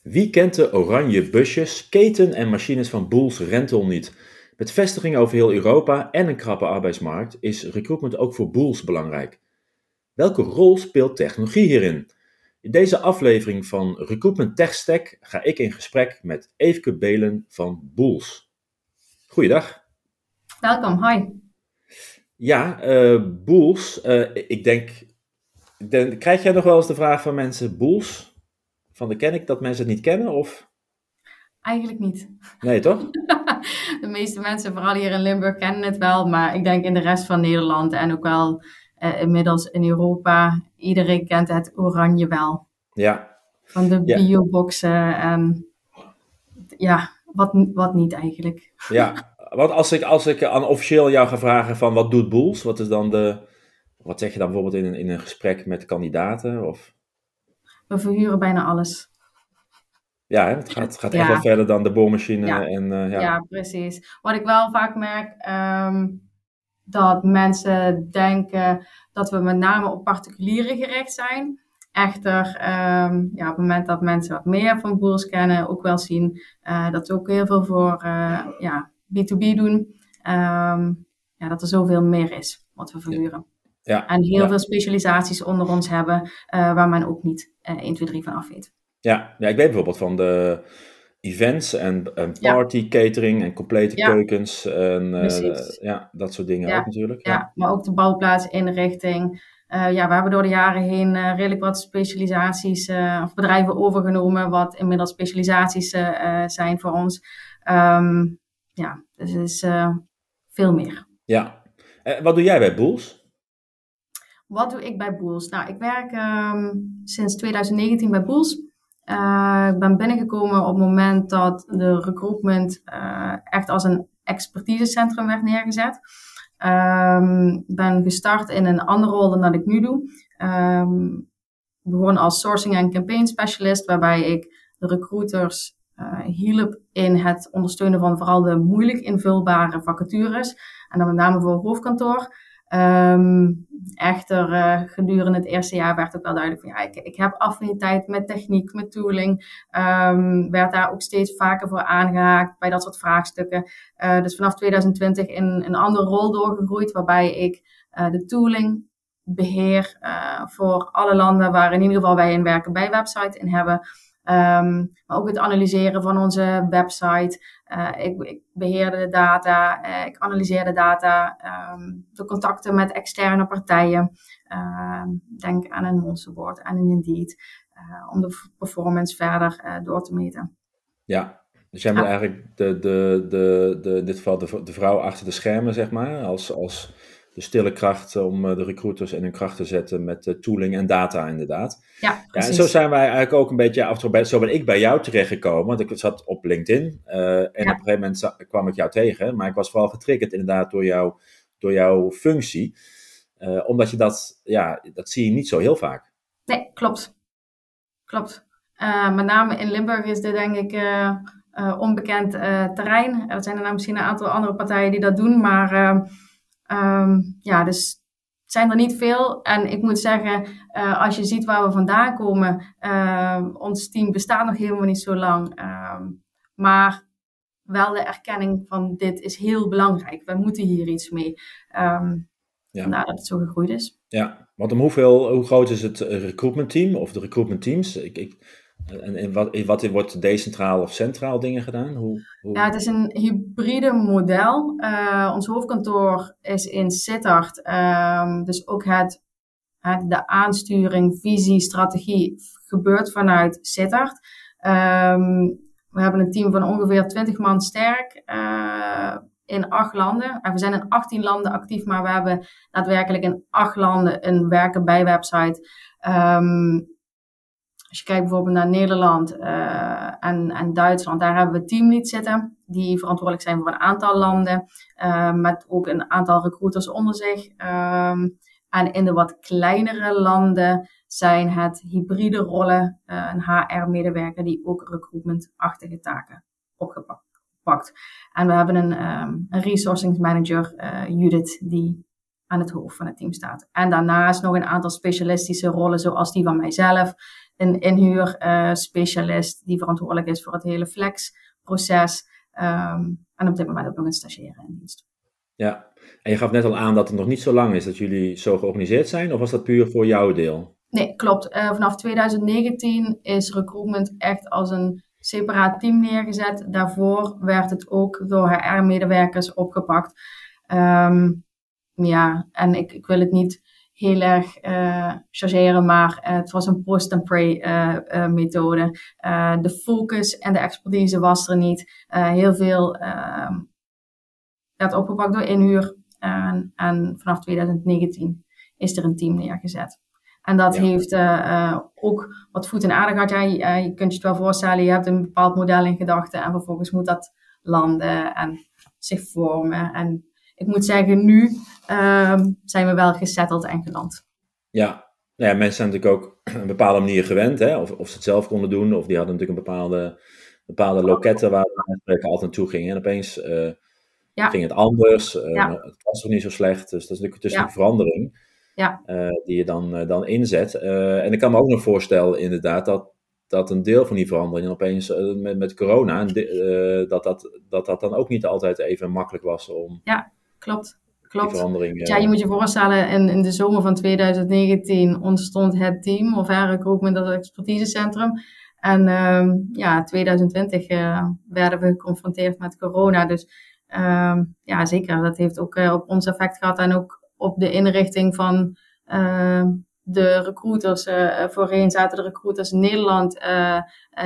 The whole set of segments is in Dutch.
Wie kent de oranje busjes, keten en machines van Boels Rental niet? Met vestigingen over heel Europa en een krappe arbeidsmarkt is recruitment ook voor Boels belangrijk. Welke rol speelt technologie hierin? In deze aflevering van Recruitment Tech Stack ga ik in gesprek met Eefke Belen van Boels. Goeiedag. Welkom, hi. Ja, uh, Boels, uh, ik denk, denk, krijg jij nog wel eens de vraag van mensen, Boels, van de ken ik dat mensen het niet kennen? Of? Eigenlijk niet. Nee, toch? de meeste mensen, vooral hier in Limburg, kennen het wel. Maar ik denk in de rest van Nederland en ook wel uh, inmiddels in Europa, iedereen kent het oranje wel. Ja. Van de ja. bioboxen en ja, wat, wat niet eigenlijk. Ja, want als ik, als ik aan officieel jou ga vragen van wat doet Boels, wat is dan de, wat zeg je dan bijvoorbeeld in een, in een gesprek met kandidaten? Of? We verhuren bijna alles. Ja, het gaat, gaat echt wel verder dan de boormachine. Ja. En, uh, ja. ja, precies. Wat ik wel vaak merk, um, dat mensen denken dat we met name op particulieren gericht zijn. Echter, um, ja, op het moment dat mensen wat meer van boers kennen, ook wel zien uh, dat we ook heel veel voor uh, ja, B2B doen. Um, ja, dat er zoveel meer is wat we verhuren. Ja, en heel ja. veel specialisaties onder ons hebben, uh, waar men ook niet uh, 1, 2, 3 van af weet. Ja, ja, ik weet bijvoorbeeld van de events en, en party ja. catering en complete keukens en uh, ja, dat soort dingen ook natuurlijk. Ja. maar ook de bouwplaatsinrichting. Uh, ja, we hebben door de jaren heen redelijk wat specialisaties of bedrijven overgenomen, wat inmiddels specialisaties zijn voor ons. Um, ja, dus het is veel meer. Ja, wat doe jij bij Boels? Wat doe ik bij Boels? Nou, ik werk um, sinds 2019 bij Boels. Uh, ik ben binnengekomen op het moment dat de recruitment uh, echt als een expertisecentrum werd neergezet. Um, ben gestart in een andere rol dan dat ik nu doe. Um, begon als sourcing en campaign specialist, waarbij ik de recruiters uh, hielp in het ondersteunen van vooral de moeilijk invulbare vacatures. En dan met name voor hoofdkantoor. Um, echter, uh, gedurende het eerste jaar werd ook wel duidelijk van ja, ik, ik heb affiniteit met techniek, met tooling. Um, werd daar ook steeds vaker voor aangehaakt bij dat soort vraagstukken. Uh, dus vanaf 2020 in een andere rol doorgegroeid, waarbij ik uh, de tooling beheer voor alle landen waar in ieder geval wij een werken bij website in hebben. Um, maar ook het analyseren van onze website. Uh, ik, ik beheer de data, uh, ik analyseer de data, um, de contacten met externe partijen. Uh, denk aan een Monsterboard en een Indeed, uh, om de performance verder door te meten. Ja, dus jij bent eigenlijk de, de, de, de, in dit geval de, de vrouw achter de schermen, zeg maar, als, als de stille kracht om de recruiters in hun kracht te zetten met tooling en data inderdaad. Ja, ja, en zo zijn wij eigenlijk ook een beetje, af zo ben ik bij jou terechtgekomen, want ik zat op LinkedIn uh, en ja. op een gegeven moment kwam ik jou tegen, maar ik was vooral getriggerd inderdaad door, jou, door jouw functie, uh, omdat je dat, ja, dat zie je niet zo heel vaak. Nee, klopt. Klopt. Uh, met name in Limburg is dit denk ik onbekend terrein. Er zijn er nou misschien een aantal andere partijen die dat doen, maar um, ja, dus het zijn er niet veel. En ik moet zeggen, uh, als je ziet waar we vandaan komen, uh, ons team bestaat nog helemaal niet zo lang. Uh, maar wel de erkenning van dit is heel belangrijk. We moeten hier iets mee. Um, ja. Het zo gegroeid is. Ja, want om hoeveel, hoe groot is het recruitment team of de recruitment teams? Ik, ik, en, wat, wat wordt decentraal of centraal dingen gedaan? Hoe, hoe... Ja, het is een hybride model. Uh, ons hoofdkantoor is in Sittard. Um, dus ook het, het, de aansturing, visie, strategie gebeurt vanuit Sittard. Um, we hebben een team van ongeveer 20 man sterk uh, in acht landen. En we zijn in 18 landen actief, maar we hebben daadwerkelijk in acht landen een werken bij website. Um, als je kijkt bijvoorbeeld naar Nederland uh, en, en Duitsland, daar hebben we teamleads zitten. Die verantwoordelijk zijn voor een aantal landen. Uh, met ook een aantal recruiters onder zich. Um, en in de wat kleinere landen zijn het hybride rollen. Uh, een HR-medewerker die ook recruitment-achtige taken opgepakt. En we hebben een, um, een resourcing manager, Judith, die aan het hoofd van het team staat. En daarnaast nog een aantal specialistische rollen, zoals die van mijzelf. Een inhuurspecialist die verantwoordelijk is voor het hele flexproces. Um, en op dit moment ook nog een stagiaire in dienst. Ja, en je gaf net al aan dat het nog niet zo lang is dat jullie zo georganiseerd zijn, of was dat puur voor jouw deel? Nee, klopt. Uh, vanaf 2019 is recruitment echt als een separaat team neergezet. Daarvoor werd het ook door HR-medewerkers opgepakt. Um, ja, en ik, ik wil het niet heel erg uh, chargeren, maar uh, het was een post-and-pray uh, methode. de focus en de expertise was er niet. heel veel ehm, werd opgepakt door inhuur. En, en, vanaf 2019 is er een team neergezet. En dat heeft ook wat voet in aarde gehad. Ja, je, je, kunt je het wel voorstellen, je hebt een bepaald model in gedachten en vervolgens moet dat landen en zich vormen. En ik moet zeggen, nu um, zijn we wel gesetteld en geland. Ja. Nou ja, mensen zijn natuurlijk ook een bepaalde manier gewend, hè? Of, of ze het zelf konden doen, of die hadden natuurlijk een bepaalde, bepaalde loketten waar we altijd naartoe gingen. En opeens uh, ja. ging het anders, uh, ja. het was toch niet zo slecht. Dus dat is natuurlijk tussen ja. verandering ja. Uh, die je dan, dan inzet. en ik kan me ook nog voorstellen, inderdaad, dat, dat een deel van die verandering opeens met, met corona, dat, dat, dat dat dan ook niet altijd even makkelijk was om. Ja, klopt. Klopt. Ja, je moet je voorstellen, in, in de zomer van 2019 ontstond het team, of haar recruitment, dat expertisecentrum. En um, ja, 2020 uh, werden we geconfronteerd met corona. Dus um, ja, zeker, dat heeft ook uh, op ons effect gehad en ook op de inrichting van uh, de recruiters. Voorheen zaten de recruiters in Nederland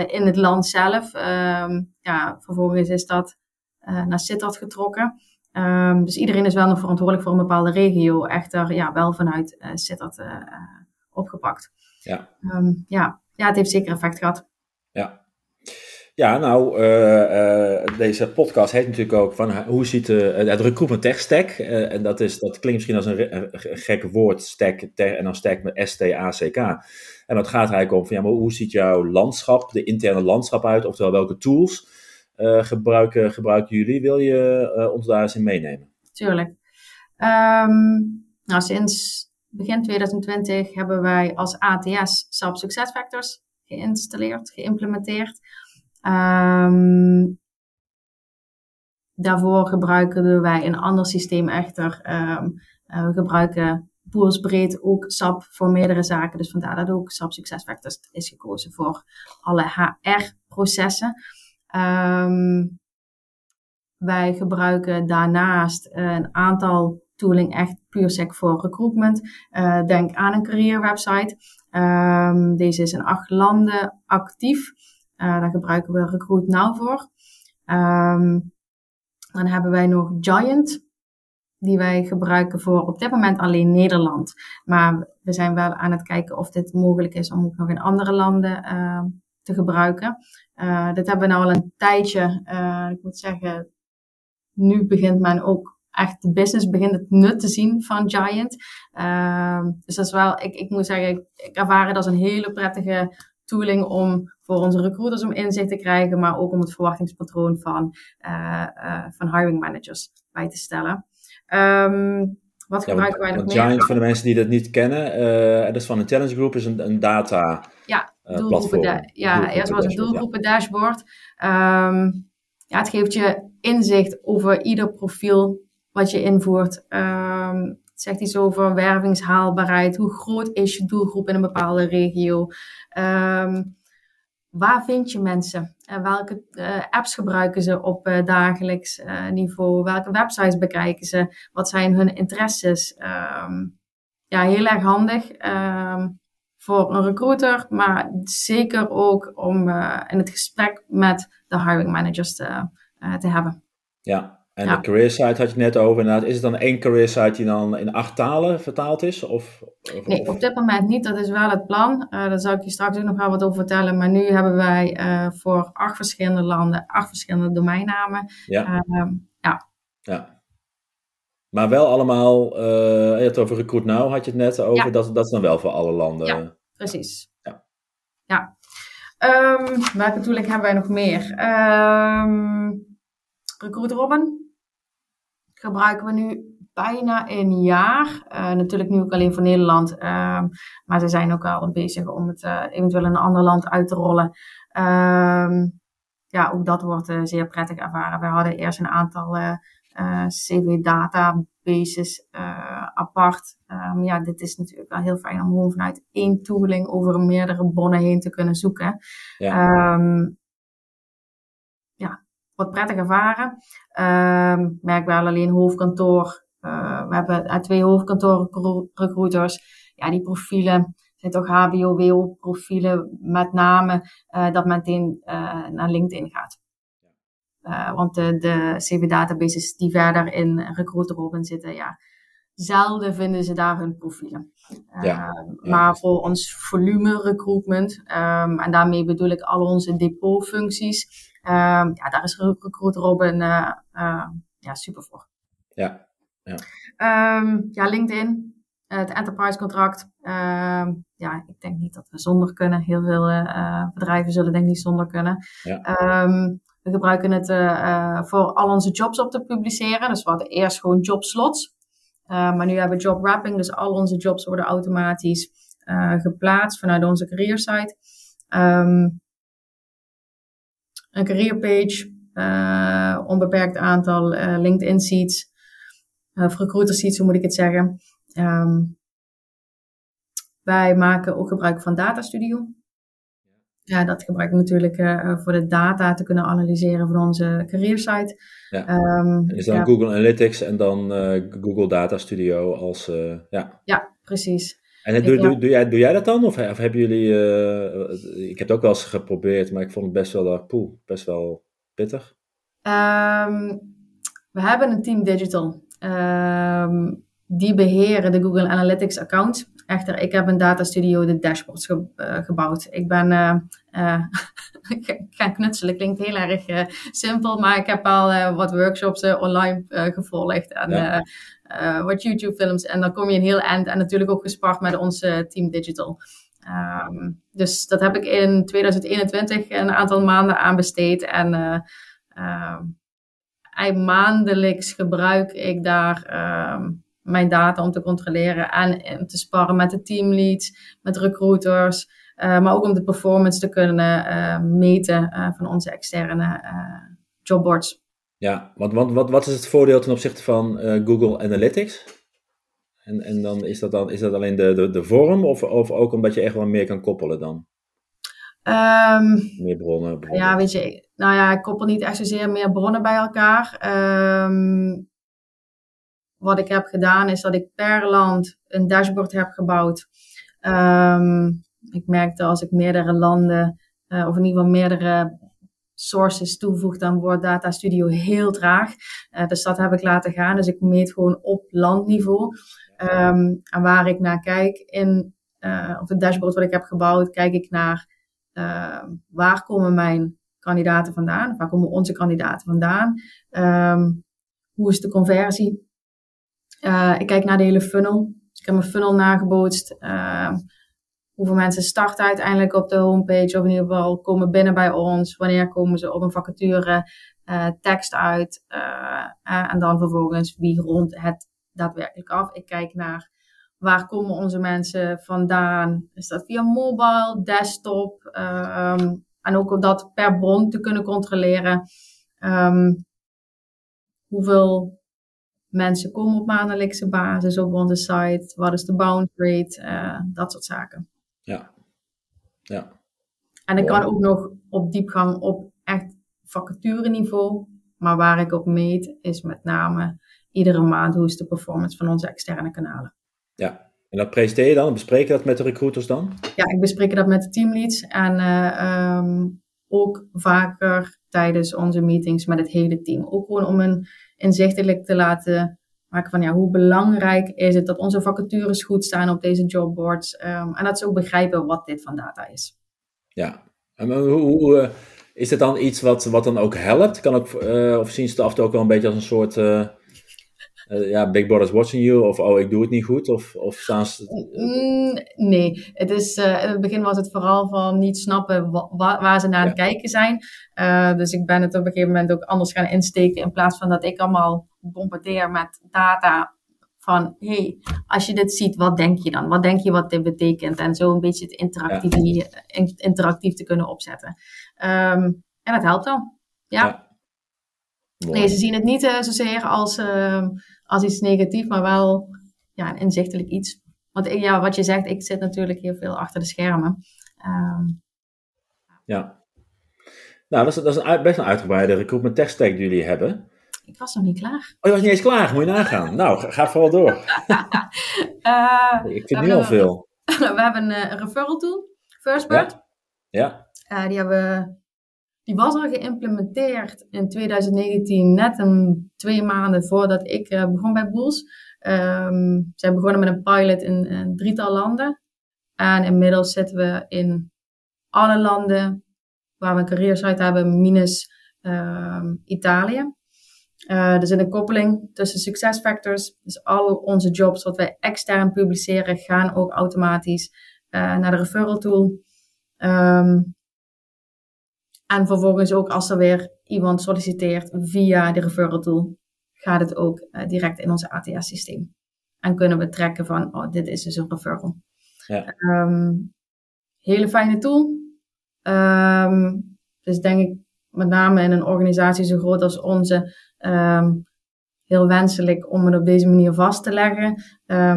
in het land zelf. Um, ja, vervolgens is dat naar Sittard getrokken. Um, dus iedereen is wel nog verantwoordelijk voor een bepaalde regio. Echter, ja, wel vanuit uh, Sittard uh, opgepakt. Ja. Um, ja. ja, het heeft zeker effect gehad. Ja. Ja, nou, uh, deze podcast heet natuurlijk ook van hoe ziet het recruitment tech stack. en dat, is, dat klinkt misschien als een, een gek woord, stack, en dan stack met S-T-A-C-K. En dat gaat eigenlijk om van ja, maar hoe ziet jouw landschap, de interne landschap uit? Oftewel, welke tools gebruiken, gebruiken jullie? Wil je uh, ons daar eens in meenemen? Tuurlijk. Um, nou, sinds begin 2020 hebben wij als ATS SAP SuccessFactors geïnstalleerd, geïmplementeerd. Um, daarvoor gebruiken wij een ander systeem echter. Um, uh, we gebruiken boersbreed ook SAP voor meerdere zaken. Dus vandaar dat ook SAP SuccessFactors is gekozen voor alle HR-processen. Um, wij gebruiken daarnaast uh, een aantal tooling echt puur sec voor recruitment. Uh, denk aan een career website. Um, deze is in acht landen actief. Uh, daar gebruiken we Recruit Now voor. Um, dan hebben wij nog Giant. Die wij gebruiken voor op dit moment alleen Nederland. Maar we zijn wel aan het kijken of dit mogelijk is om ook nog in andere landen te gebruiken. Uh, dit hebben we nou al een tijdje. Uh, ik moet zeggen, nu begint men ook echt de business begint het nut te zien van Giant. Uh, dus dat is wel, ik, ik moet zeggen, ik, ik ervaar het als een hele prettige tooling om voor onze recruiters om inzicht te krijgen, maar ook om het verwachtingspatroon van, van hiring managers bij te stellen. Um, wat gebruiken wij nog meer? Giant, voor de mensen die dat niet kennen, uh, dat is van Intelligence Group, is een, een data ja, uh, platform. Ja, eerst was een doelgroepen dashboard. Um, ja, het geeft je inzicht over ieder profiel wat je invoert. Um, het zegt iets over wervingshaalbaarheid. Hoe groot is je doelgroep in een bepaalde regio? Um, waar vind je mensen? Uh, welke uh, apps gebruiken ze op uh, dagelijks niveau? Welke websites bekijken ze? Wat zijn hun interesses? Um, ja, heel erg handig um, voor een recruiter, maar zeker ook om in het gesprek met de hiring managers te, te hebben. Ja, en de career site had je net over. Inderdaad, is het dan één career site die dan in acht talen vertaald is? Of, of nee, op dit moment niet. Dat is wel het plan. Uh, daar zal ik je straks ook nog wel wat over vertellen. Maar nu hebben wij uh, voor acht verschillende landen acht verschillende domeinnamen. Ja. Uh, ja. ja. Maar wel allemaal, uh, je had het over Recruit Now, had je het net over. Ja. Dat, dat is dan wel voor alle landen. Ja, precies. Ja. ja. Um, welke tooling hebben wij nog meer? Um, Recruit Robin gebruiken we nu bijna een jaar. Uh, natuurlijk nu ook alleen voor Nederland. Uh, maar ze zijn ook al bezig om het uh, eventueel in een ander land uit te rollen. Ehm, ja, ook dat wordt zeer prettig ervaren. We hadden eerst een aantal CV-databases apart. Um, ja, dit is natuurlijk wel heel fijn om gewoon vanuit één tooling over meerdere bronnen heen te kunnen zoeken. Ja. Um, wat prettig ervaren. Um, merk wel alleen hoofdkantoor uh, we hebben uh, twee hoofdkantoren recruiters. Ja, die profielen zijn toch HBO, profielen met name uh, dat meteen naar LinkedIn gaat. want de, de CV-databases die verder in Recruiter Robin zitten, ja, zelden vinden ze daar hun profielen. Ja, Maar voor ons volume recruitment, um, en daarmee bedoel ik al onze depotfuncties, ja, daar is Recruiter Robin ja, super voor. Ja, ja, um, ja LinkedIn, het enterprise contract. Um, ja, ik denk niet dat we zonder kunnen. Heel veel uh, bedrijven zullen denk ik niet zonder kunnen. Ja. Um, we gebruiken het uh, voor al onze jobs op te publiceren. Dus we hadden eerst gewoon jobslots. Uh, maar nu hebben we job wrapping. Dus al onze jobs worden automatisch geplaatst vanuit onze career site. Um, een career page. onbeperkt aantal LinkedIn seats of recruiter seats, hoe moet ik het zeggen. Um, wij maken ook gebruik van Data Studio. Ja, dat gebruiken we natuurlijk uh, voor de data te kunnen analyseren van onze careersite. Ja. Um, is dan ja. Google Analytics en dan uh, Google Data Studio als, uh, ja. Ja, precies. En doe, doe, doe, jij, doe jij dat dan? Of, of hebben jullie, ik heb het ook wel eens geprobeerd, maar ik vond het best wel, poeh, best wel pittig. Um, we hebben een team digital. Um, die beheren de Google Analytics account. Echter, ik heb een data studio de dashboards ge uh, gebouwd. Ik ben uh, uh, gaan knutselen, klinkt heel erg simpel, maar ik heb al wat workshops online gevolgd en ja. wat YouTube films. En dan kom je een heel eind en natuurlijk ook gespart met ons team digital. Um, dus dat heb ik in 2021 een aantal maanden aan besteed en maandelijks gebruik ik daar uh, mijn data om te controleren en om te sparren met de teamleads, met recruiters, uh, maar ook om de performance te kunnen uh, meten eh, van onze externe jobboards. Ja, want, want wat, wat is het voordeel ten opzichte van Google Analytics? En, en dan is dat, dan, is dat alleen de, de, de vorm of, of ook omdat je echt wel meer kan koppelen dan? Um, meer bronnen, bronnen, Ja, weet je, nou ja, ik koppel niet echt zozeer meer bronnen bij elkaar. Um, wat ik heb gedaan is dat ik per land een dashboard heb gebouwd. Um, ik merkte als ik meerdere landen, uh, of in ieder geval meerdere sources toevoeg, dan wordt Data Studio heel traag. Uh, dus dat heb ik laten gaan. Dus ik meet gewoon op landniveau. Um, en waar ik naar kijk in, uh, op het dashboard wat ik heb gebouwd, kijk ik naar uh, waar komen mijn kandidaten vandaan? Waar komen onze kandidaten vandaan? Um, hoe is de conversie? Uh, ik kijk naar de hele funnel. Ik heb mijn funnel nagebootst. Uh, hoeveel mensen starten uiteindelijk op de homepage, of in ieder geval komen binnen bij ons. Wanneer komen ze op een vacature uh, tekst uit? en dan vervolgens wie rondt het daadwerkelijk af. Ik kijk naar Waar komen onze mensen vandaan? Is dat via mobile, desktop? Um, en ook om dat per bron te kunnen controleren. Um, hoeveel mensen komen op maandelijkse basis op onze site? Wat is de bounce rate? Uh, dat soort zaken. Ja. ja. En ik kan ook nog op diepgang op echt vacatureniveau. Maar waar ik op meet is met name iedere maand hoe is de performance van onze externe kanalen. Ja, en dat presenteer je dan? Bespreek je dat met de recruiters dan? Ja, ik bespreek dat met de teamleads en uh, um, ook vaker tijdens onze meetings met het hele team. Ook gewoon om een inzichtelijk te laten maken van ja, hoe belangrijk is het dat onze vacatures goed staan op deze jobboards. Um, en dat ze ook begrijpen wat dit van data is. Ja, en hoe, hoe uh, is het dan iets wat, wat dan ook helpt? Kan ook, uh, of zien ze het ook wel een beetje als een soort ja, Big Brother's watching you, of oh, ik doe het niet goed, of, of staan ze... Mm, nee, het is, uh, in het begin was het vooral van niet snappen wa waar ze naar aan het kijken zijn. Uh, dus ik ben het op een gegeven moment ook anders gaan insteken, in plaats van dat ik allemaal bombardeer met data, van, hey, als je dit ziet, wat denk je dan? Wat denk je wat dit betekent? En zo een beetje het interactief, interactief te kunnen opzetten. Ehm, en dat helpt dan. Ja. Nee, ze zien het niet uh, zozeer als, uh, als iets negatiefs, maar wel ja, een inzichtelijk iets. Want ja, wat je zegt, ik zit natuurlijk heel veel achter de schermen. Um, ja. Nou, dat is, dat is een, best een uitgebreide recruitment tech stack die jullie hebben. Ik was nog niet klaar. Oh, je was niet eens klaar. Moet je nagaan. nou, ga, vooral door. uh, ik vind nu al veel. we hebben een referral tool, FirstBird. Ja. ja. Die, hebben, die was al geïmplementeerd in 2019, net een twee maanden voordat ik uh, begon bij Boels. Um, zijn begonnen met een pilot in een drietal landen. En inmiddels zitten we in alle landen waar we een careersite hebben, minus uh, Italië. Uh, er zit een koppeling tussen success factors. Dus al onze jobs wat wij extern publiceren, gaan ook automatisch uh, naar de referral tool. Um, en vervolgens ook als er weer iemand solliciteert via de referral tool, gaat het ook uh, direct in ons ATS-systeem. En kunnen we trekken van, oh, dit is dus een referral. Ja. Um, hele fijne tool. Um, dus denk ik met name in een organisatie zo groot als onze um, heel wenselijk om het op deze manier vast te leggen.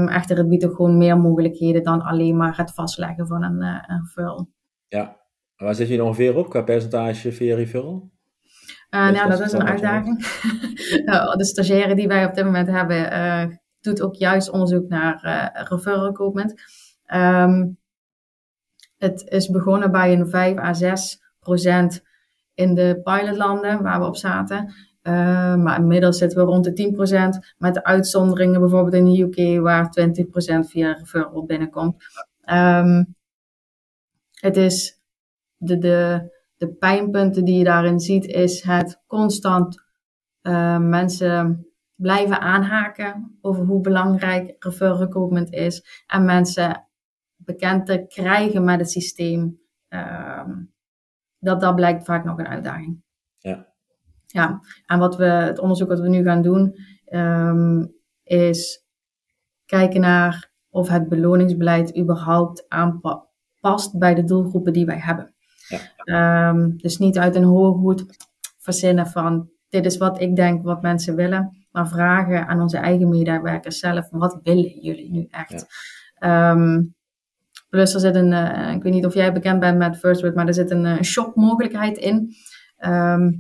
Echter, het biedt ook gewoon meer mogelijkheden dan alleen maar het vastleggen van een, uh, een referral. Ja, waar zit je ongeveer op qua percentage via referral? Uh, nou, dat is een uitdaging. de stagiaire die wij op dit moment hebben, uh, doet ook juist onderzoek naar uh, referral recruitment. Um, het is begonnen bij een 5 à 6 procent in de pilotlanden waar we op zaten. Uh, maar inmiddels zitten we rond de 10%, met de uitzonderingen bijvoorbeeld in de UK waar 20% via referral binnenkomt. Um, het is de, de, de pijnpunten die je daarin ziet, is het constant uh, mensen blijven aanhaken over hoe belangrijk referral recruitment is en mensen bekend te krijgen met het systeem. Um, dat, dat blijkt vaak nog een uitdaging. Ja. Ja, en wat we, het onderzoek wat we nu gaan doen, um, is kijken naar of het beloningsbeleid überhaupt aanpast bij de doelgroepen die wij hebben. Ja. Um, dus niet uit een hoge hoed verzinnen van dit is wat ik denk wat mensen willen, maar vragen aan onze eigen medewerkers zelf, wat willen jullie nu echt? Ja. Um, Plus er zit een, uh, ik weet niet of jij bekend bent met FirstWord, maar er zit een uh, shop-mogelijkheid in. Um,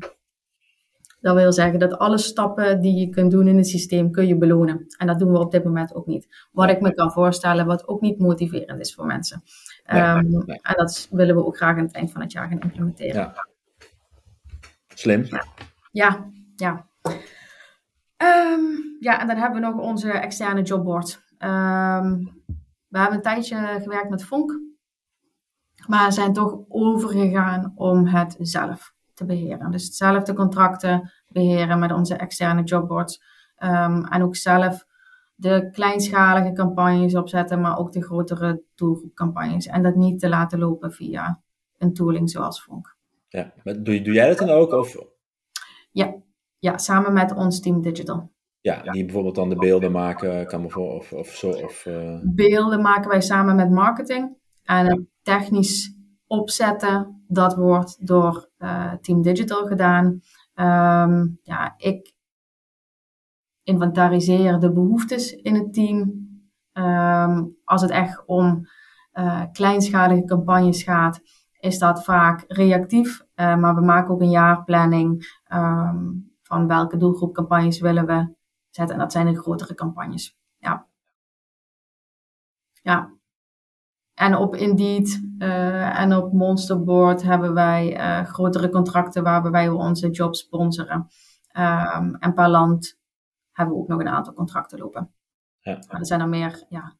dat wil zeggen dat alle stappen die je kunt doen in het systeem kun je belonen. En dat doen we op dit moment ook niet. Wat ik me kan voorstellen, wat ook niet motiverend is voor mensen. Um, En dat willen we ook graag aan het eind van het jaar gaan implementeren. Ja. Slim. Ja, ja. Um, ja, en dan hebben we nog onze externe jobboard. Um, we hebben een tijdje gewerkt met Vonk, maar zijn toch overgegaan om het zelf te beheren. Dus zelf de contracten beheren met onze externe jobboards. Um, en ook zelf de kleinschalige campagnes opzetten, maar ook de grotere doelgroepcampagnes. En dat niet te laten lopen via een tooling zoals Vonk. Ja, maar doe, doe jij dat dan ook? Of? Ja, ja, samen met ons team Digital. Ja, die bijvoorbeeld dan de beelden maken, kan bijvoorbeeld, of, of zo. Of, uh... Beelden maken wij samen met marketing. En het technisch opzetten, dat wordt door uh, Team Digital gedaan. Um, ja, ik inventariseer de behoeftes in het team. Um, als het echt om uh, kleinschalige campagnes gaat, is dat vaak reactief. maar we maken ook een jaarplanning um, van welke doelgroepcampagnes willen we zetten. En dat zijn de grotere campagnes. Ja. Ja. En op Indeed uh, en op Monsterboard hebben wij uh, grotere contracten waarbij wij onze jobs sponsoren. Um, en per land hebben we ook nog een aantal contracten lopen. Ja. Maar er zijn er meer ja,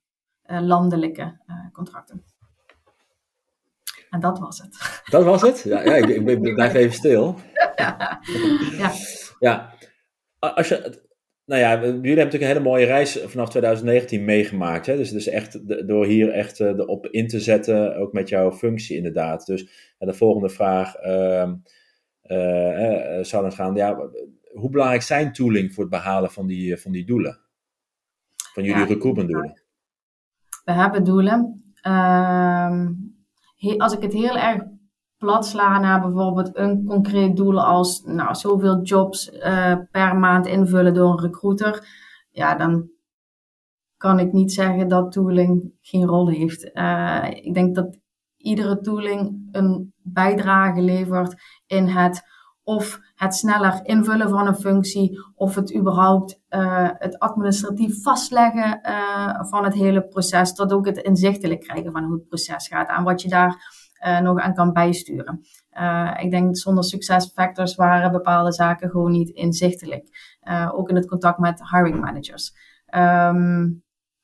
uh, landelijke contracten. En dat was het. Dat was het? Ja, ja ik, ik, blijf even stil. ja. ja. Als je, nou ja, jullie hebben natuurlijk een hele mooie reis vanaf 2019 meegemaakt. Hè? Dus, dus echt de, door hier echt erop in te zetten, ook met jouw functie inderdaad. Dus de volgende vraag uh, uh, zou dan gaan, ja, hoe belangrijk zijn tooling voor het behalen van die, van die doelen? van jullie ja, recruitmentdoelen? We hebben doelen. Ehm, als ik het heel erg plat sla naar bijvoorbeeld een concreet doel als nou, zoveel jobs uh, per maand invullen door een recruiter, ja, dan kan ik niet zeggen dat tooling geen rol heeft. Uh, ik denk dat iedere tooling een bijdrage levert in het of het sneller invullen van een functie, of het überhaupt uh, het administratief vastleggen uh, van het hele proces, tot ook het inzichtelijk krijgen van hoe het proces gaat en wat je daar uh, nog aan kan bijsturen. ik denk zonder succesfactors waren bepaalde zaken gewoon niet inzichtelijk. ook in het contact met hiring managers. Um,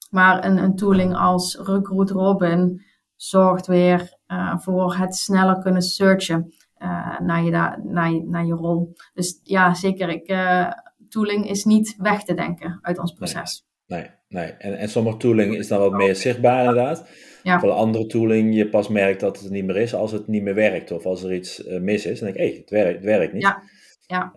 maar een, een tooling als Recruit Robin zorgt weer voor het sneller kunnen searchen. Uh, naar, je naar, je, naar je rol. Dus ja, zeker. Ik, uh, tooling is niet weg te denken uit ons proces. Nee, nee. En, en sommige tooling is dan wat meer zichtbaar inderdaad. Ja. Voor andere tooling je pas merkt dat het niet meer is als het niet meer werkt. Of als er iets uh, mis is. Dan denk ik, hé, hey, het, werkt, het werkt niet. Ja. Ja.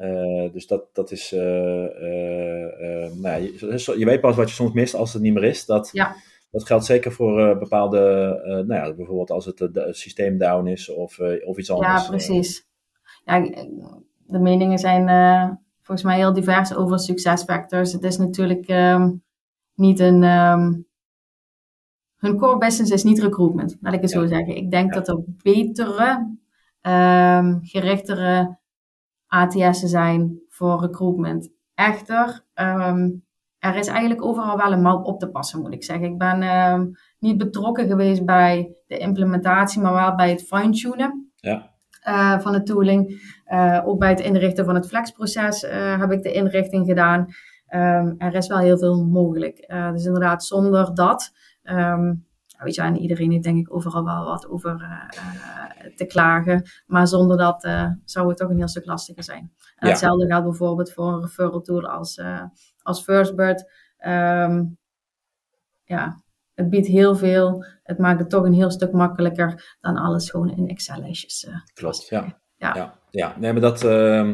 dus dat, dat is, nou ja, je, je, weet pas wat je soms mist als het niet meer is. Dat, ja. Dat geldt zeker voor uh, bepaalde, uh, nou ja, bijvoorbeeld als het, het systeem down is of, of iets anders. Ja, precies. Ja, de meningen zijn volgens mij heel divers over succesfactors. Het is natuurlijk um, niet een. Um, hun core business is niet recruitment, laat ik het ja. zo zeggen. Ik denk ja. dat er betere, um, gerichtere ATS'en zijn voor recruitment. Echter, er is eigenlijk overal wel een mouw op te passen, moet ik zeggen. Ik ben uh, niet betrokken geweest bij de implementatie, maar wel bij het fine-tunen ja. uh, van de tooling. Uh, ook bij het inrichten van het flexproces uh, heb ik de inrichting gedaan. Um, er is wel heel veel mogelijk. dus inderdaad, zonder dat. Um, weet je, en iedereen heeft denk ik overal wel wat over te klagen. Maar zonder dat zou het toch een heel stuk lastiger zijn. En ja. hetzelfde geldt bijvoorbeeld voor een referral tool als als Firstbird. Um, ja, het biedt heel veel. Het maakt het toch een heel stuk makkelijker dan alles gewoon in Excel-lijstjes. Uh, Klopt, ja. Ja. ja. ja. Nee, maar dat, uh,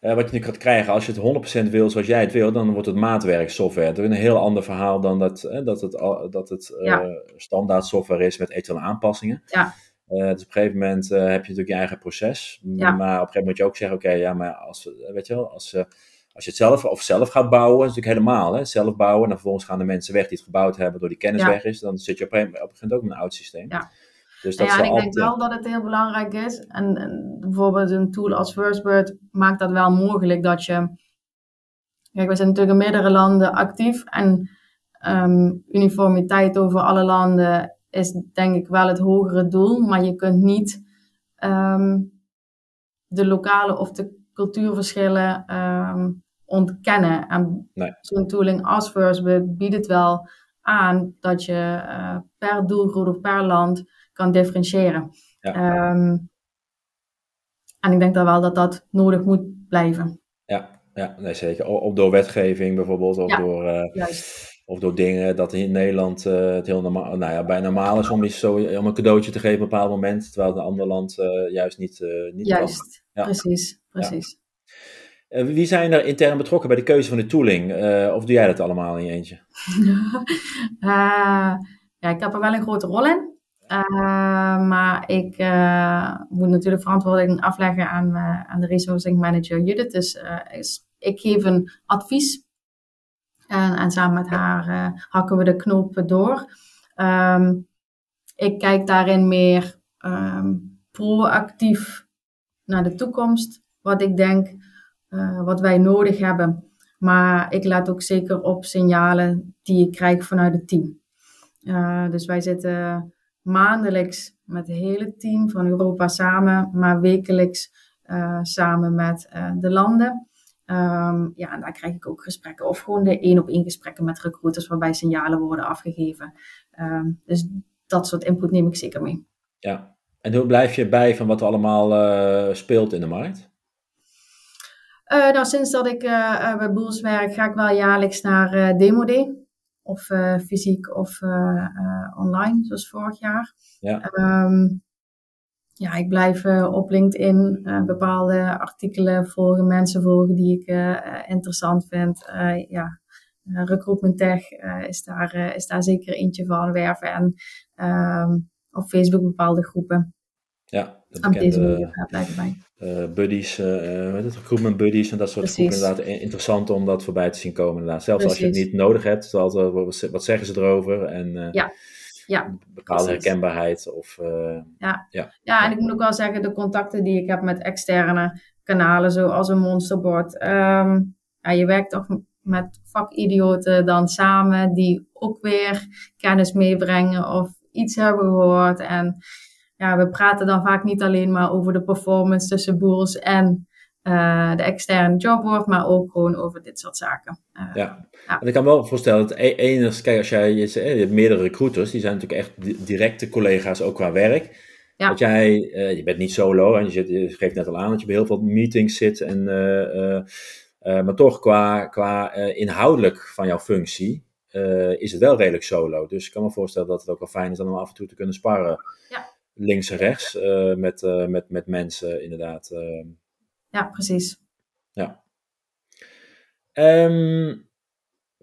wat je nu gaat krijgen, als je het 100% wil zoals jij het wil, dan wordt het maatwerk software. Dat is een heel ander verhaal dan dat, uh, dat het, dat het ja. standaard software is met eventuele aanpassingen. Ja. Uh, dus op een gegeven moment heb je natuurlijk je eigen proces. Ja. Maar op een gegeven moment moet je ook zeggen: oké, okay, ja, maar als, weet je wel, als, als je het zelf of zelf gaat bouwen, is natuurlijk helemaal, hè, zelf bouwen, en dan vervolgens gaan de mensen weg die het gebouwd hebben, door die kennis ja. weg is, dan zit je op een, op een gegeven moment ook met een oud systeem. Ja. Dus dat ja, en ik altijd, denk wel dat het heel belangrijk is, en, en, bijvoorbeeld een tool als Firstbird maakt dat wel mogelijk dat je, kijk, we zijn natuurlijk in meerdere landen actief, en um, uniformiteit over alle landen is denk ik wel het hogere doel, maar je kunt niet um, de lokale of de cultuurverschillen um, ontkennen. En nee. zo'n tooling als Firstbird biedt het wel aan dat je uh, per doelgroep of per land kan differentiëren. Ja. Um, en ik denk dan wel dat dat nodig moet blijven. Ja, ja nee, zeker. Of door wetgeving bijvoorbeeld, of, ja, door, uh, juist. of door dingen dat in Nederland uh, het heel normaal, nou ja, bij normaal is om, iets zo, om een cadeautje te geven op een bepaald moment, terwijl het een ander land juist niet, niet Juist, kan. precies, precies. Uh, wie zijn er intern betrokken bij de keuze van de tooling? Uh, of doe jij dat allemaal in je eentje? uh, ja, ik heb er wel een grote rol in. maar ik moet natuurlijk verantwoording afleggen aan, aan de resourcing manager Judith. Dus is, ik geef een advies. En, en samen met haar hakken we de knopen door. Um, ik kijk daarin meer um, proactief naar de toekomst. Wat ik denk uh, wat wij nodig hebben. Maar ik laat ook zeker op signalen die ik krijg vanuit het team. Uh, dus wij zitten maandelijks met het hele team van Europa samen, maar wekelijks uh, samen met de landen. Um, ja, en daar krijg ik ook gesprekken. Of gewoon de één op één gesprekken met recruiters waarbij signalen worden afgegeven. Um, dus dat soort input neem ik zeker mee. Ja, en hoe blijf je bij van wat er allemaal speelt in de markt? Uh, nou, sinds dat ik uh, bij Boels werk, ga ik wel jaarlijks naar Demo Day. Of fysiek of online, zoals vorig jaar. Ja, um, ja ik blijf op LinkedIn bepaalde artikelen volgen, mensen volgen die ik interessant vind. ja, recruitment tech is, daar, is daar zeker eentje van. Werven en ehm, op Facebook bepaalde groepen. Ja, de bekende bij. Uh, buddies, uh, het, recruitment buddies en dat soort groepen. Inderdaad, interessant om dat voorbij te zien komen. Inderdaad. Zelfs als je het niet nodig hebt, wat zeggen ze erover? En, uh, ja. Ja, bepaalde herkenbaarheid. Of, ja. Ja. ja, en ik moet ook wel zeggen, de contacten die ik heb met externe kanalen, zoals een Monsterboard. Um, ja, je werkt toch met vakidioten dan samen, die ook weer kennis meebrengen of iets hebben gehoord. En ja, we praten dan vaak niet alleen maar over de performance tussen Boels en uh, de externe jobboard, maar ook gewoon over dit soort zaken. Uh, ja. ja. en ik kan wel voorstellen dat e-, enigszins, kijk, als jij, je, je hebt meerdere recruiters, die zijn natuurlijk echt directe collega's ook qua werk. Ja. Dat jij, uh, je bent niet solo en je, zit, je geeft net al aan dat je bij heel veel meetings zit, en, maar toch qua, qua inhoudelijk van jouw functie is het wel redelijk solo. Dus ik kan me voorstellen dat het ook wel fijn is om af en toe te kunnen sparren. Ja links en rechts uh, met, uh, met, met mensen, inderdaad. Uh. Ja, precies. Ja. Um,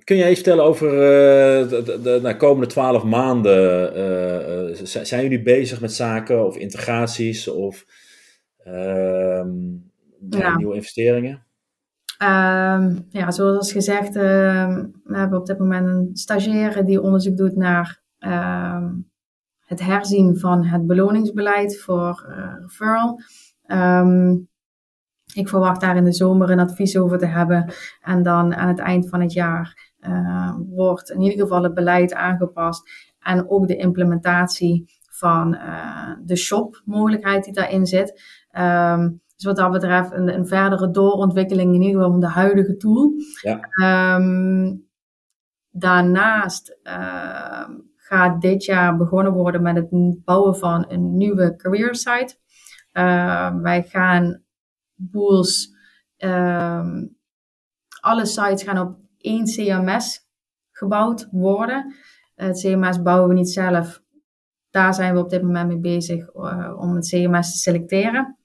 kun jij iets vertellen over de, de, de, de, komende twaalf maanden? zijn jullie bezig met zaken of integraties of ehm, ja. nieuwe investeringen? Um, ja, zoals gezegd, we hebben op dit moment een stagiaire die onderzoek doet naar het herzien van het beloningsbeleid voor uh, referral. Um, ik verwacht daar in de zomer een advies over te hebben. En dan aan het eind van het jaar uh, wordt in ieder geval het beleid aangepast. En ook de implementatie van uh, de shop-mogelijkheid die daarin zit. Um, dus wat dat betreft een, een, verdere doorontwikkeling in ieder geval van de huidige tool. Ja. Um, daarnaast gaat dit jaar begonnen worden met het bouwen van een nieuwe career site. Uh, wij gaan boels, uh, alle sites gaan op één CMS gebouwd worden. Het CMS bouwen we niet zelf. Daar zijn we op dit moment mee bezig uh, om het CMS te selecteren.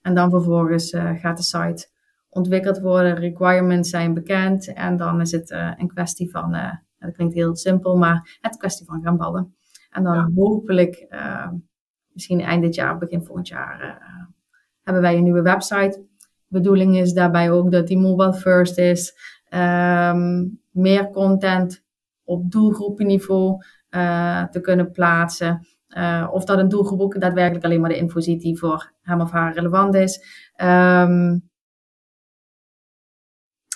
En dan vervolgens uh, gaat de site ontwikkeld worden, requirements zijn bekend en dan is het uh, een kwestie van dat klinkt heel simpel, maar het kwestie van gaan bouwen. En dan hopelijk, uh, misschien eind dit jaar, begin volgend jaar, uh, hebben wij een nieuwe website. De bedoeling is daarbij ook dat die mobile first is. Um, meer content op doelgroepenniveau uh, te kunnen plaatsen. of dat een doelgroep ook daadwerkelijk alleen maar de info ziet die voor hem of haar relevant is. Um,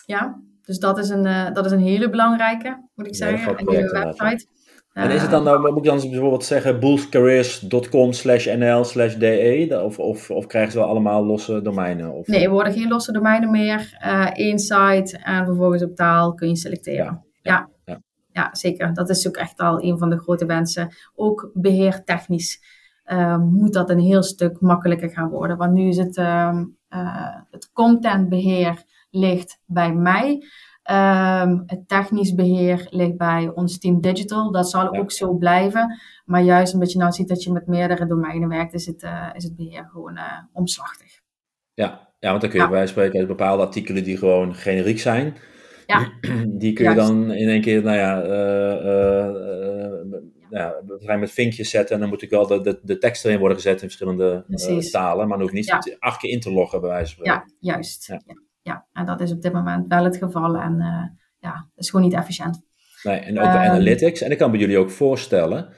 ja, dus dat is een, uh, dat is een hele belangrijke, moet ik zeggen. Ja, een website. En is het dan, nou, moet ik dan bijvoorbeeld zeggen, boostcareers.com slash nl slash de? Of, of, of krijgen ze wel allemaal losse domeinen? Of? Nee, er worden geen losse domeinen meer. Uh, site en vervolgens op taal kun je selecteren. Ja, ja, ja. zeker. Dat is ook echt al een van de grote wensen. Ook beheertechnisch uh, moet dat een heel stuk makkelijker gaan worden. Want nu is het, uh, het contentbeheer ligt bij mij. Um, het technisch beheer ligt bij ons team digital. Dat zal ook zo blijven. Maar juist omdat je nou ziet dat je met meerdere domeinen werkt, is het, uh, is het beheer gewoon uh, omslachtig. Ja. ja, want dan kun je ja. bij spreken uit bepaalde artikelen die gewoon generiek zijn. Ja. Die kun je juist. dan in één keer, nou ja, uh, ja, met vinkjes zetten. En dan moet ik wel de, de, de tekst erin worden gezet in verschillende talen. Maar dan hoeft niet acht keer in te loggen, bij wijze van spreken. Ja, juist. Ja en dat is op dit moment wel het geval. En uh, ja, dat is gewoon niet efficiënt. Nee, en ook um, analytics. En ik kan me jullie ook voorstellen.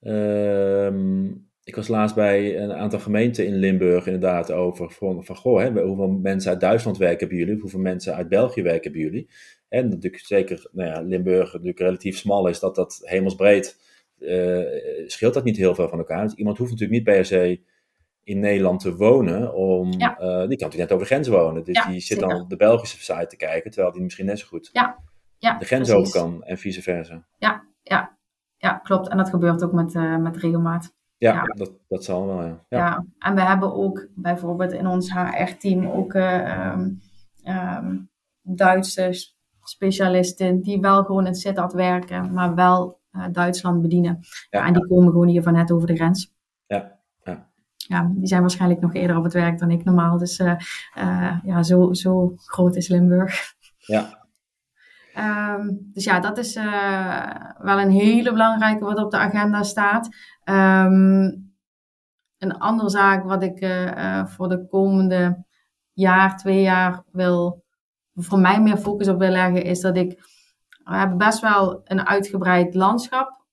Um, ik was laatst bij een aantal gemeenten in Limburg inderdaad over van, van goh, hè, hoeveel mensen uit Duitsland werken bij jullie, hoeveel mensen uit België werken bij jullie. En natuurlijk zeker, nou ja, Limburg natuurlijk relatief smal is, dat dat hemelsbreed uh, scheelt dat niet heel veel van elkaar. Dus iemand hoeft natuurlijk niet per se in Nederland te wonen, om, ja. uh, die kan natuurlijk net over de grens wonen. Dus die zit dan op de Belgische site te kijken, terwijl die misschien net zo goed ja. Ja, de grens precies. over kan en vice versa. Ja, ja. ja klopt. En dat gebeurt ook met, uh, met regelmaat. Ja, Dat, dat zal wel, ja. ja. En we hebben ook bijvoorbeeld in ons HR-team ook uh, um, um, Duitse specialisten die wel gewoon in Sittard werken, maar wel Duitsland bedienen. Ja, en die komen gewoon hier van net over de grens. Ja, die zijn waarschijnlijk nog eerder op het werk dan ik normaal. Dus uh, uh, ja, zo, zo groot is Limburg. Ja. Ehm, dus ja, dat is uh, wel een hele belangrijke wat op de agenda staat. Um, een andere zaak wat ik uh, voor de komende jaar, twee jaar wil, voor mij meer focus op wil leggen, is dat ik, we hebben best wel een uitgebreid landschap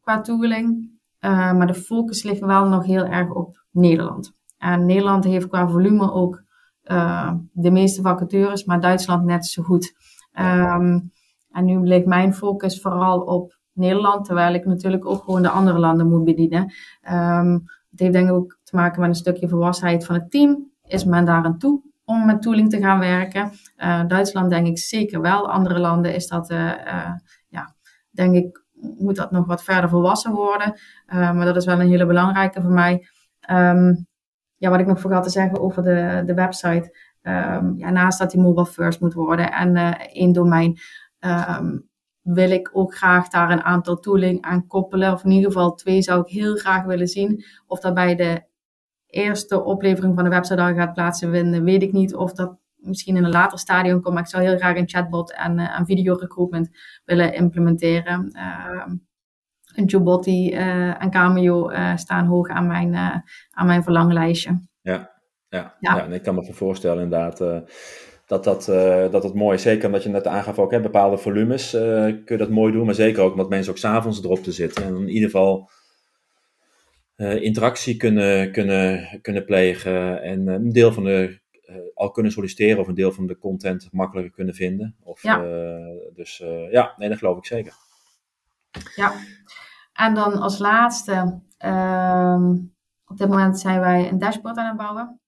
qua tooling, maar de focus ligt wel nog heel erg op Nederland. En Nederland heeft qua volume ook uh, de meeste vacatures, maar Duitsland net zo goed. Um, en nu ligt mijn focus vooral op Nederland, terwijl ik natuurlijk ook gewoon de andere landen moet bedienen. Um, het heeft denk ik ook te maken met een stukje volwassenheid van het team. Is men daar aan toe om met tooling te gaan werken? Uh, Duitsland denk ik zeker wel. Andere landen is dat, uh, ja, denk ik, moet dat nog wat verder volwassen worden. maar dat is wel een hele belangrijke voor mij. Um, ja, wat ik nog vergat te zeggen over de, de website. Um, ja, naast dat die mobile first moet worden en één domein. Um, wil ik ook graag daar een aantal tooling aan koppelen. Of in ieder geval twee zou ik heel graag willen zien. Of dat bij de eerste oplevering van de website al gaat plaatsvinden, weet ik niet. Of dat misschien in een later stadium komt. Maar ik zou heel graag een chatbot en, uh, video recruitment willen implementeren. Uh, een Joboti uh, en Cameo uh, staan hoog aan mijn, aan mijn verlanglijstje. Ja, ja, ja. ja en ik kan me voorstellen inderdaad dat dat, uh, dat het mooi is. Zeker omdat je net aangaf ook, hè, bepaalde volumes uh, kun je dat mooi doen. Maar zeker ook omdat mensen ook s'avonds erop te zitten. En in ieder geval interactie kunnen, kunnen, kunnen plegen. En een deel van de, al kunnen solliciteren of een deel van de content makkelijker kunnen vinden. Of, ja. dus ja, nee, dat geloof ik zeker. Ja, en dan als laatste. Um, op dit moment zijn wij een dashboard aan het bouwen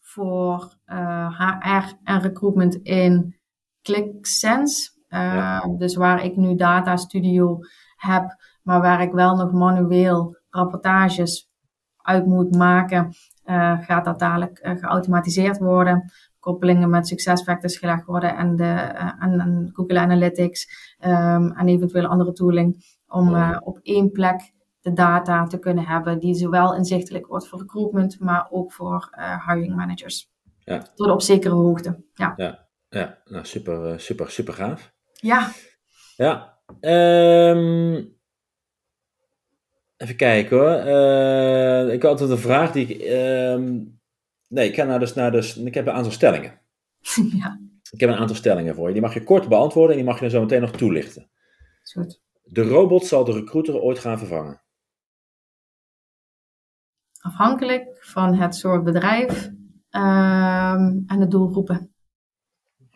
voor HR eh, en recruitment in ClickSense. Uh, Dus waar ik nu Data Studio heb, maar waar ik wel nog manueel rapportages uit moet maken, uh, gaat dat dadelijk geautomatiseerd worden. Koppelingen met SuccessFactors gelegd worden en, de, en, Google Analytics um, en eventueel andere tooling om op één plek de data te kunnen hebben die zowel inzichtelijk wordt voor recruitment, maar ook voor uh, hiring managers. Ja. Tot op zekere hoogte. Ja, ja, ja. nou super, eh, super, super gaaf. Ja. Ja. Um, even kijken hoor. Uh, ik had altijd een vraag die ik. Um, nee, ik, ga naar dus, naar dus, ik heb een aantal stellingen. ja. Ik heb een aantal stellingen voor je. Die mag je kort beantwoorden en die mag je dan zo meteen nog toelichten. Goed. De robot zal de recruiter ooit gaan vervangen. Afhankelijk van het soort bedrijf um, en de doelgroepen.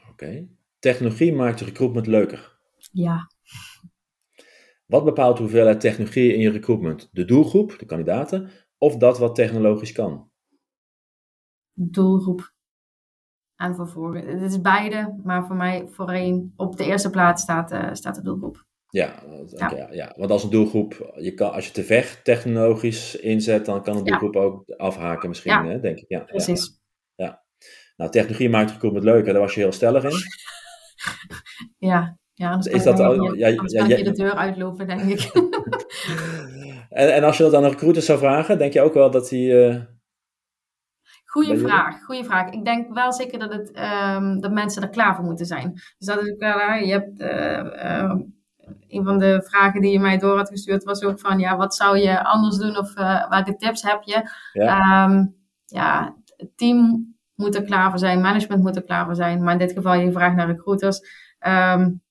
Oké. Okay. Technologie maakt de recruitment leuker. Ja. Wat bepaalt de hoeveelheid technologie in je recruitment? De doelgroep, de kandidaten, of dat wat technologisch kan? Doelgroep. En vervolgens. Het is beide, maar voor mij voorheen op de eerste plaats staat, uh, staat de doelgroep. Ja, ja. ja. ja, want als een doelgroep, je kan, als je te ver technologisch inzet, dan kan een doelgroep ook afhaken misschien, hè, denk ik. Ja, precies. Ja, Nou, technologie maakt het recruitment leuker, daar was je heel stellig in. ja, ja is dat al, ja, ja, ja, je de deur uitlopen, denk ik. en, en als je dat aan een recruiter zou vragen, denk je ook wel dat hij... Uh, Goeie vraag, goede vraag. Ik denk wel zeker dat, het, um, dat mensen er klaar voor moeten zijn. Dus dat is ook wel, je hebt... Uh, een van de vragen die je mij door had gestuurd was ook van, ja, wat zou je anders doen of uh, welke tips heb je? Ja. Um, ja, het team moet er klaar voor zijn, management moet er klaar voor zijn, maar in dit geval je vraagt naar recruiters. Um,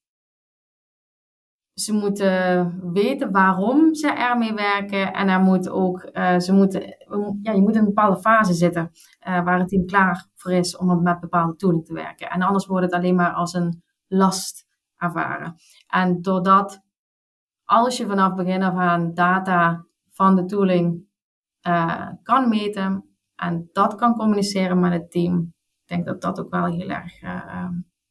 ze moeten weten waarom ze ermee werken en er moet ook, uh, ze moeten, ja, je moet in een bepaalde fase zitten uh, waar het team klaar voor is om met bepaalde tooling te werken. En anders wordt het alleen maar als een last ervaren. En doordat als je vanaf begin af aan data van de tooling uh, kan meten en dat kan communiceren met het team, ik denk dat dat ook wel heel erg uh,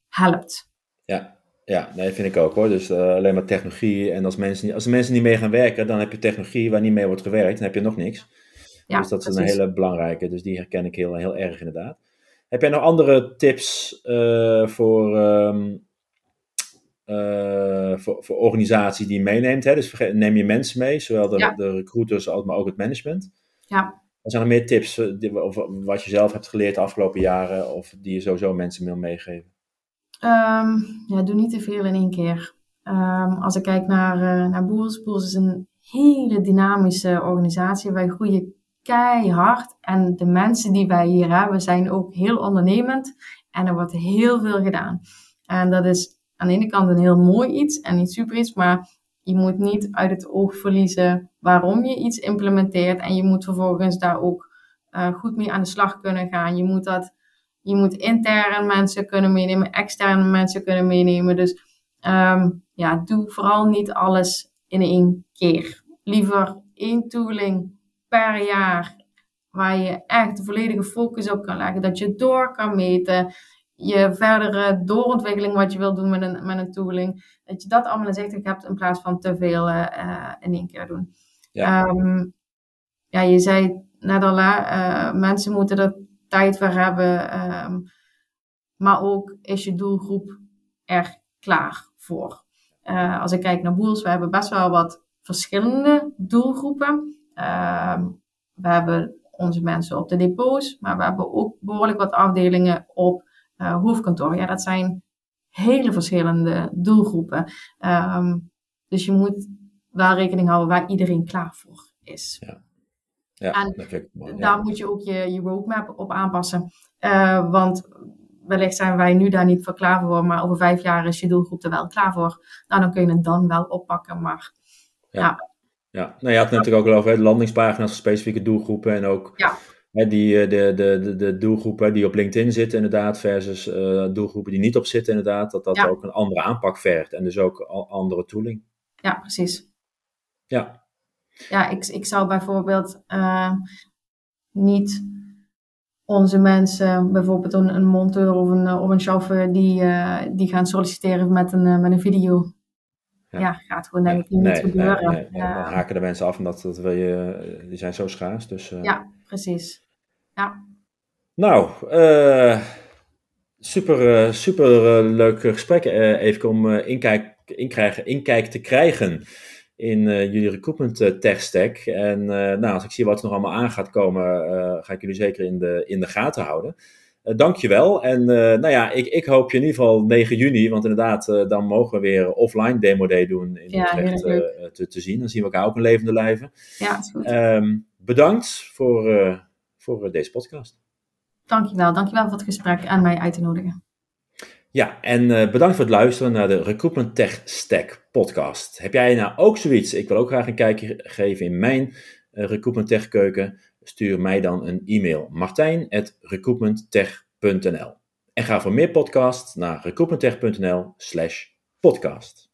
helpt. Ja, ja, nee, vind ik ook hoor. Dus uh, alleen maar technologie. En als mensen, als mensen niet mee gaan werken, dan heb je technologie waar niet mee wordt gewerkt. Dan heb je nog niks. Ja, dus dat is een hele belangrijke. Dus die herken ik heel, heel erg inderdaad. Heb jij nog andere tips uh, voor, um, uh, voor, voor organisaties die je meeneemt. Hè? Dus neem je mensen mee, zowel de, de recruiters als maar ook het management. Ja. Er zijn er meer tips die, of wat je zelf hebt geleerd de afgelopen jaren of die je sowieso mensen wil meegeven? Ehm, ja, doe niet te veel in één keer. Ehm, als ik kijk naar, uh, naar Boels, Boels is een hele dynamische organisatie. Wij groeien keihard. En de mensen die wij hier hebben zijn ook heel ondernemend. En er wordt heel veel gedaan. En dat is aan de ene kant een heel mooi iets en niet super iets, maar je moet niet uit het oog verliezen waarom je iets implementeert. En je moet vervolgens daar ook uh, goed mee aan de slag kunnen gaan. Je moet dat, je moet interne mensen kunnen meenemen, externe mensen kunnen meenemen. Dus um, ja, doe vooral niet alles in één keer. Liever één tooling per jaar waar je echt de volledige focus op kan leggen. Dat je door kan meten. Je verdere doorontwikkeling wat je wil doen met een, met een tooling. Dat je dat allemaal in zicht hebt in plaats van te veel uh, in één keer doen. Ja, um, ja je zei net al, uh, mensen moeten er tijd voor hebben. Um, maar ook is je doelgroep er klaar voor. Uh, als ik kijk naar Boels, we hebben best wel wat verschillende doelgroepen. Uh, we hebben onze mensen op de depots, maar we hebben ook behoorlijk wat afdelingen op uh, hoofdkantoor. Ja, dat zijn hele verschillende doelgroepen. Um, dus je moet wel rekening houden waar iedereen klaar voor is. Ja. Ja, en dat daar moet je ook je, je roadmap op aanpassen. Uh, want wellicht zijn wij nu daar niet voor klaar voor, maar over vijf jaar is je doelgroep er wel klaar voor. Nou, dan kun je het dan wel oppakken, maar ja. Ja, nou je had het natuurlijk ook al over landingspagina's voor specifieke doelgroepen en ook ja. Hè, die, eh, de, de, de, de doelgroepen die op LinkedIn zitten inderdaad versus uh, doelgroepen die niet op zitten inderdaad, dat dat ook een andere aanpak vergt en dus ook andere tooling. Ja, precies. Ja. Ja, ik, ik zou bijvoorbeeld uh, niet onze mensen, bijvoorbeeld een, een monteur of een, of een chauffeur, die, uh, die gaan solliciteren met een, met een video ja. gaat gewoon denk ik niet gebeuren. Nee, nee, dan haken de mensen af en dat, dat wil je, die zijn zo schaars. Dus. Ja, precies. Ja. Nou, uh, super, uh, super leuk gesprek even om inkijk, inkrijgen, inkijk te krijgen in jullie recruitment tech stack. En nou, als ik zie wat er nog allemaal aan gaat komen, ga ik jullie zeker in de, in de gaten houden. Uh, dankjewel. En nou ja, ik, ik hoop je in ieder geval 9 juni, want inderdaad, dan mogen we weer offline demo day doen in ja, Utrecht te, te, zien. Dan zien we elkaar ook in levende lijven. Ja, is goed. Um, bedankt voor, voor deze podcast. Dankjewel. Dankjewel voor het gesprek en mij uit te nodigen. Ja, en bedankt voor het luisteren naar de Recruitment Tech Stack podcast. Heb jij nou ook zoiets? Ik wil ook graag een kijkje geven in mijn Recruitment Tech keuken stuur mij dan een e-mail. martijn.recoupmenttech.nl En ga voor meer podcasts naar recoupmenttech.nl slash podcast.